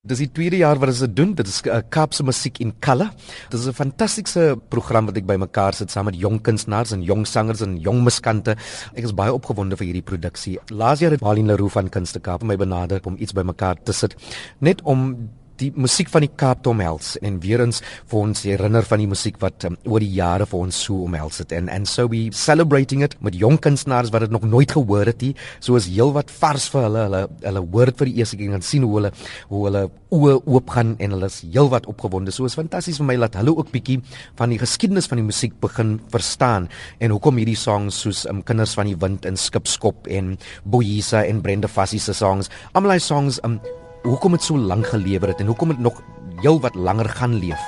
Dis die tweede jaar wat ons dit doen. Dit is uh, Kaapse Musiek in Color. Dit is 'n fantastiese program wat ek bymekaar sit saam met jong kunstenaars en jong sangers en jong musikante. Ek is baie opgewonde vir hierdie produksie. Laas jaar het Marlene Leroux van Kunste Kaap my benader om iets bymekaar te sit net om die musiek van die Kaap te omhels en weer eens vir ons herinner van die musiek wat um, oor die jare vir ons so omhels het. En and so we celebrating it met jong kunstenaars wat dit nog nooit gehoor het nie. Soos heelwat vars vir hulle hulle hulle hoor dit vir die eerste keer. En sien hoe hulle hoe hulle oë oop gaan en hulle is heelwat opgewonde. So is fantasties vir my laat hulle ook bietjie van die geskiedenis van die musiek begin verstaan. En hoekom hierdie songs soos um, kinders van die wind en skipskop en Boyisa en Brenda Fassie se songs almal hy songs um, hoekom dit so lank gelewer het en hoekom dit nog heel wat langer gaan leef.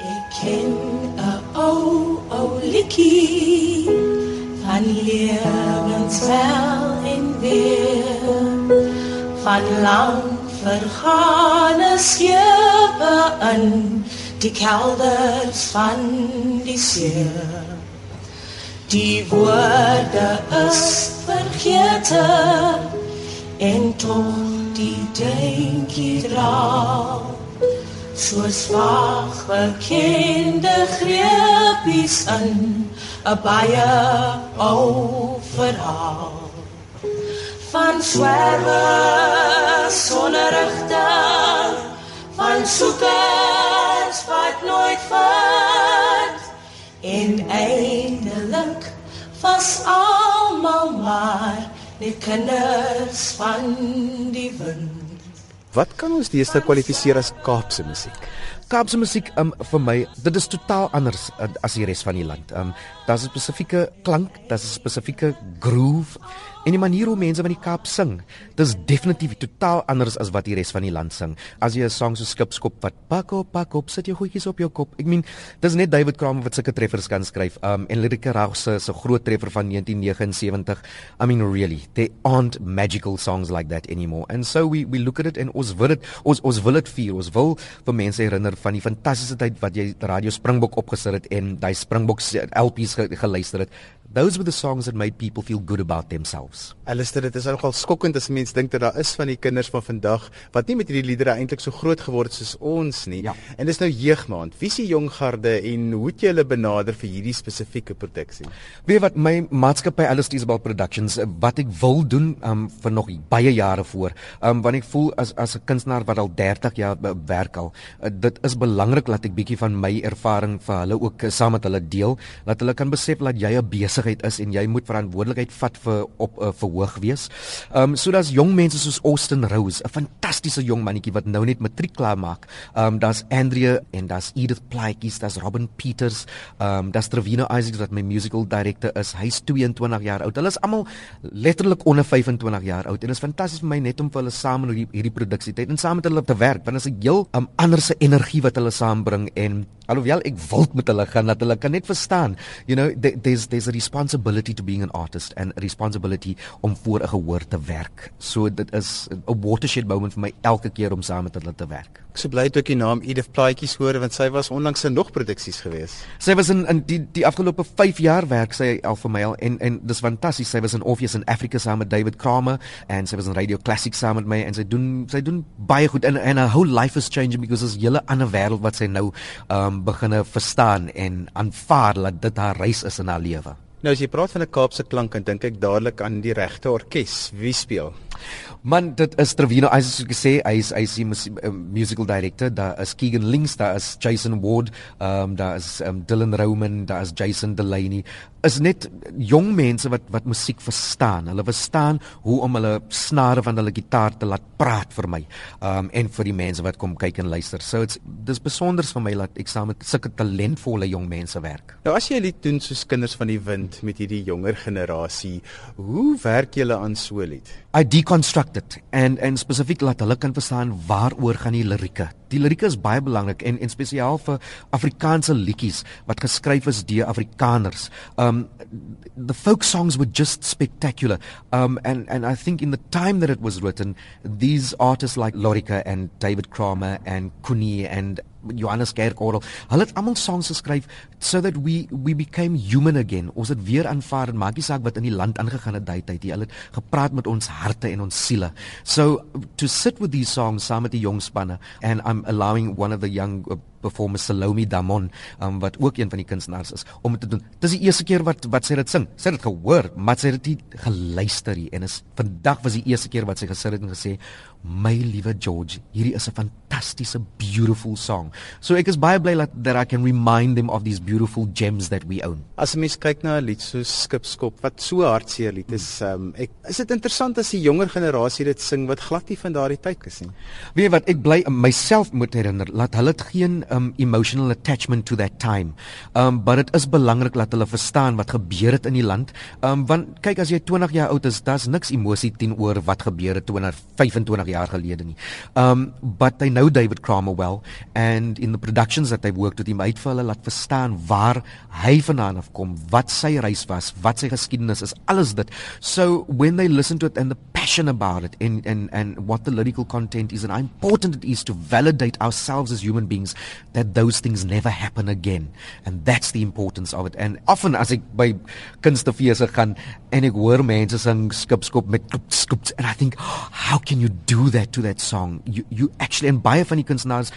Ek ken 'n ou ou liedjie van lewenswel en weer van lang vergane skepe in die kelders van die see. Die woorde is vergete en tog die denkie dra. Soos wag bekende greepies in 'n baie ou verhaal van swerwe sonder rigting van soekers wat nooit vind en eindelik vas almal maar die kinders van die wind. Wat kan ons deesdae kwalifiseer as Kaapse musiek? Kaapse musiek um, vir my, dit is totaal anders uh, as die res van die land. Um daar's 'n spesifieke klank, daar's 'n spesifieke groove en die manier hoe mense van die Kaap sing. Dis definitief totaal anders as wat die res van die land sing. As jy 'n sang so skipskop wat pak op pak op sit jou goedjies op jou kop. Ek meen, dis net David Kramer wat sulke treffers kan skryf. Um en Lirika Raus se se groot treffer van 1979. I mean really, they aren't magical songs like that anymore. And so we we look at it and ons wil dit ons ons wil dit vier. Ons wil vir mense herinner van die fantastiese tyd wat jy Radio Springbok opgesit het en daai Springbok LP's geluister het. Those were the songs that made people feel good about themselves. Alistair, dit is nogal skokkend as mense dink dat daar is van die kinders van vandag wat nie met hierdie liedere eintlik so groot geword het soos ons nie. Ja. En dis nou jeugmaand. Wie is die jong garde en hoe het jy hulle benader vir hierdie spesifieke produksie? Weet wat my maatskappy Alistair Isabel Productions wat ek wil doen um, vir nog baie jare voor. Um want ek voel as as 'n kunstenaar wat al 30 jaar werk al, uh, dit is belangrik dat ek bietjie van my ervaring vir hulle ook saam met hulle deel, dat hulle kan besef dat jy 'n besig besigheid is en jy moet verantwoordelikheid vat vir op 'n uh, verhoog wees. Ehm um, so daar's jong mense soos Austin Rose, 'n fantastiese jong mannetjie wat nou net matriek klaar maak. Ehm um, daar's Andrea en daar's Edith Plaatjes, daar's Robin Peters, ehm um, daar's Trevino Isaacs wat my musical director is. Hy's 22 jaar oud. Hulle is almal letterlik onder 25 jaar oud en dit is fantasties vir my net om vir hulle saam in hierdie hierdie produksie tyd en saam met hulle te werk want dit is 'n heel um, ander se energie wat hulle saambring en alhoewel ek wil met hulle gaan dat hulle kan net verstaan, you know, there's there's a responsibility to being an artist and a responsibility om voor 'n gehoor te werk. So dit is 'n watershed moment vir my elke keer om saam met hulle te werk. Ek so bly toe ek die naam Edith Plaatjies hoor want sy was onlangs in nog produksies gewees. Sy was in in die die afgelope 5 jaar werk sy al vir my al en en dis fantasties. Sy was in Orpheus in Africa saam met David Kramer en sy was in Radio Classic saam met my en sy doen sy doen baie goed en en her whole life is changing because is 'n hele ander wêreld wat sy nou um begine verstaan en aanvaar dat dit haar reis is in haar lewe. Nou as jy praat van 'n Kaapse klank, dan dink ek dadelik aan die regte orkes. Wie speel? Man, dit is Trevino Isaacs soos gesê, hy is hy is die uh, musical director. Daar is Keegan Links, daar is Jason Ward, ehm um, daar is um, Dylan Roman, daar is Jason Delaney. Is net jong mense wat wat musiek verstaan. Hulle verstaan hoe om hulle snare van hulle gitaar te laat praat vir my. Ehm um, en vir die mense wat kom kyk en luister. So dit's dis besonder vir my dat ek saam met sulke talentvolle jong mense werk. Nou as jy lied doen soos kinders van die wind met hierdie jonger generasie, hoe werk julle aan so 'n lied? I deconstruct dit en en spesifiek laat hulle kan verstaan waaroor gaan die lirieke. Die lirieke is baie belangrik en en spesiaal vir Afrikaanse liedjies wat geskryf is deur Afrikaners. Um the folk songs were just spectacular. Um and and I think in the time that it was written, these artists like Lorika and David Kramer and Kuni and Johannes Kerkorrel. Hulle het almal songs geskryf so that we we became human again. Ons het weer aanvaar en maak nie saak wat in die land aangegaan het daai tyd nie. Hulle het gepraat met ons harte en ons siele. So to sit with these songs saam met die jong spanne and I'm allowing one of the young uh, performer Salome Damon um, wat ook een van die kunstenaars is om te doen. Dis die eerste keer wat wat sy dit sing. Sy het dit gehoor, maar sy het dit geluister hier en is vandag was die eerste keer wat sy gesit het en gesê My liewe George, hierdie is 'n fantastiese beautiful song. So ek is baie bly dat that I can remind them of these beautiful gems that we own. As 'n mens kyk na 'n lied so Skipskop wat so hartseer lied is, um, ek is dit interessant as die jonger generasie dit sing wat glad nie van daardie tyd gesien. Weet jy wat, ek bly myself moet herinner dat hulle het geen um, emotional attachment to that time. Um but it is belangrik dat hulle verstaan wat gebeur het in die land. Um want kyk as jy 20 jaar oud is, daar's niks emosie teenoor wat gebeur het 225 jaar gelede nie. Um but they know David Kramer well and in the productions that they've worked with him, het vir hulle laat verstaan waar hy vandaan afkom, wat sy reis was, wat sy geskiedenis is, alles dit. So when they listen to it and the passion about it and and and what the lyrical content is and how important it is to validate ourselves as human beings that those things never happen again. And that's the importance of it. And often as ek by kunstefeesse gaan en ek hoor mense sing skipskop met skip and I think how can you do that to that song. You you actually en baie van die kunstenaars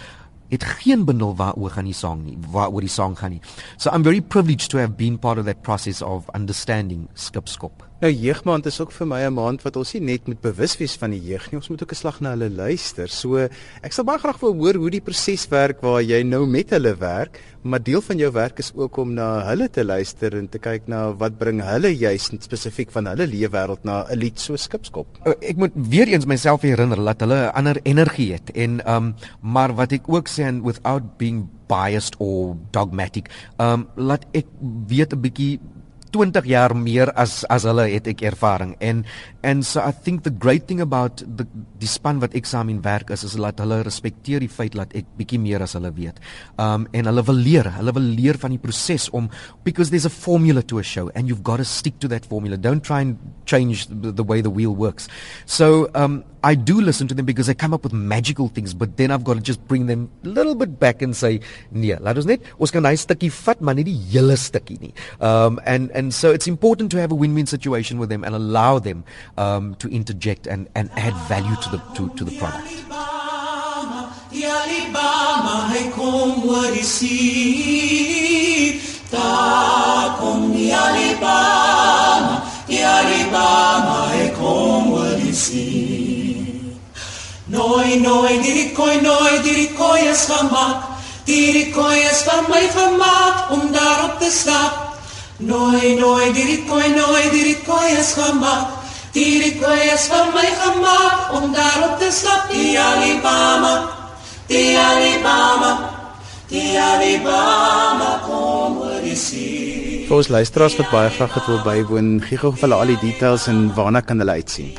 het geen benul waaroor gaan die song nie, waaroor die song gaan nie. So I'm very privileged to have been part of that process of understanding skipskop. Nou jeugmaand is ook vir my 'n maand wat ons nie net moet bewus wees van die jeug nie, ons moet ook 'n slag na hulle luister. So ek sal baie graag wil hoor hoe die proses werk waar jy nou met hulle werk, maar deel van jou werk is ook om na hulle te luister en te kyk na wat bring hulle juis spesifiek van hulle leefwêreld na 'n lied so skipskop. Uh, ek moet weer eens myself herinner dat hulle 'n ander energie het en um maar wat ek ook sê and without being biased or dogmatic, um laat ek weet 'n bietjie 20 jaar meer as as hulle het ek ervaring en and so i think the great thing about the die span wat ek saam in werk is is dat hulle respekteer die feit dat ek bietjie meer as hulle weet. Um en hulle wil leer, hulle wil leer van die proses om because there's a formula to a show and you've got to stick to that formula. Don't try and change the, the way the wheel works. So um I do listen to them because they come up with magical things, but then I've got to just bring them a little bit back and say, nee, laat ons net ons kan daai stukkie vat, maar nie die hele stukkie nie. Um and and so it's important to have a win-win situation with them and allow them um to interject and and add value to the to to the product. Die Alibama hy kom oor die see. Daar kom die Alibama, die Alibama hy kom oor die see. Noi, noi, die koi, noi, die koi is gemaakt. Die koi is van my gemaakt om daarop te stap. Noi, noi, die koi, noi, die koi is gemaakt. Die koi is van my gemaakt om daarop te stap. Die Alibama, die Alibama, die Alibama kom oor die see. Vir ons luisteraars wat baie graag het wil bywoon, gee gou vir hulle al die details en waarna kan hulle uitsien.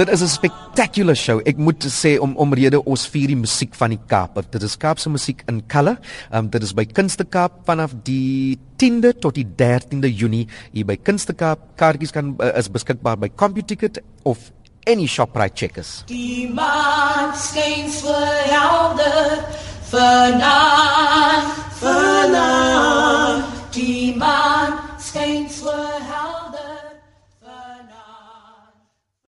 Dit is 'n spectacular show. Ek moet sê om omrede ons vier die musiek van die Kaap. Dit is Kaapse musiek in Kalle. Um, dit is by Kunste Kaap vanaf die 10de tot die 13de Junie hier by Kunste Kaap. Kaartjies kan uh, is beskikbaar by CompuTicket of any Shoprite checkers. Die maan skyn so helder vanaand, vanaand. Die maan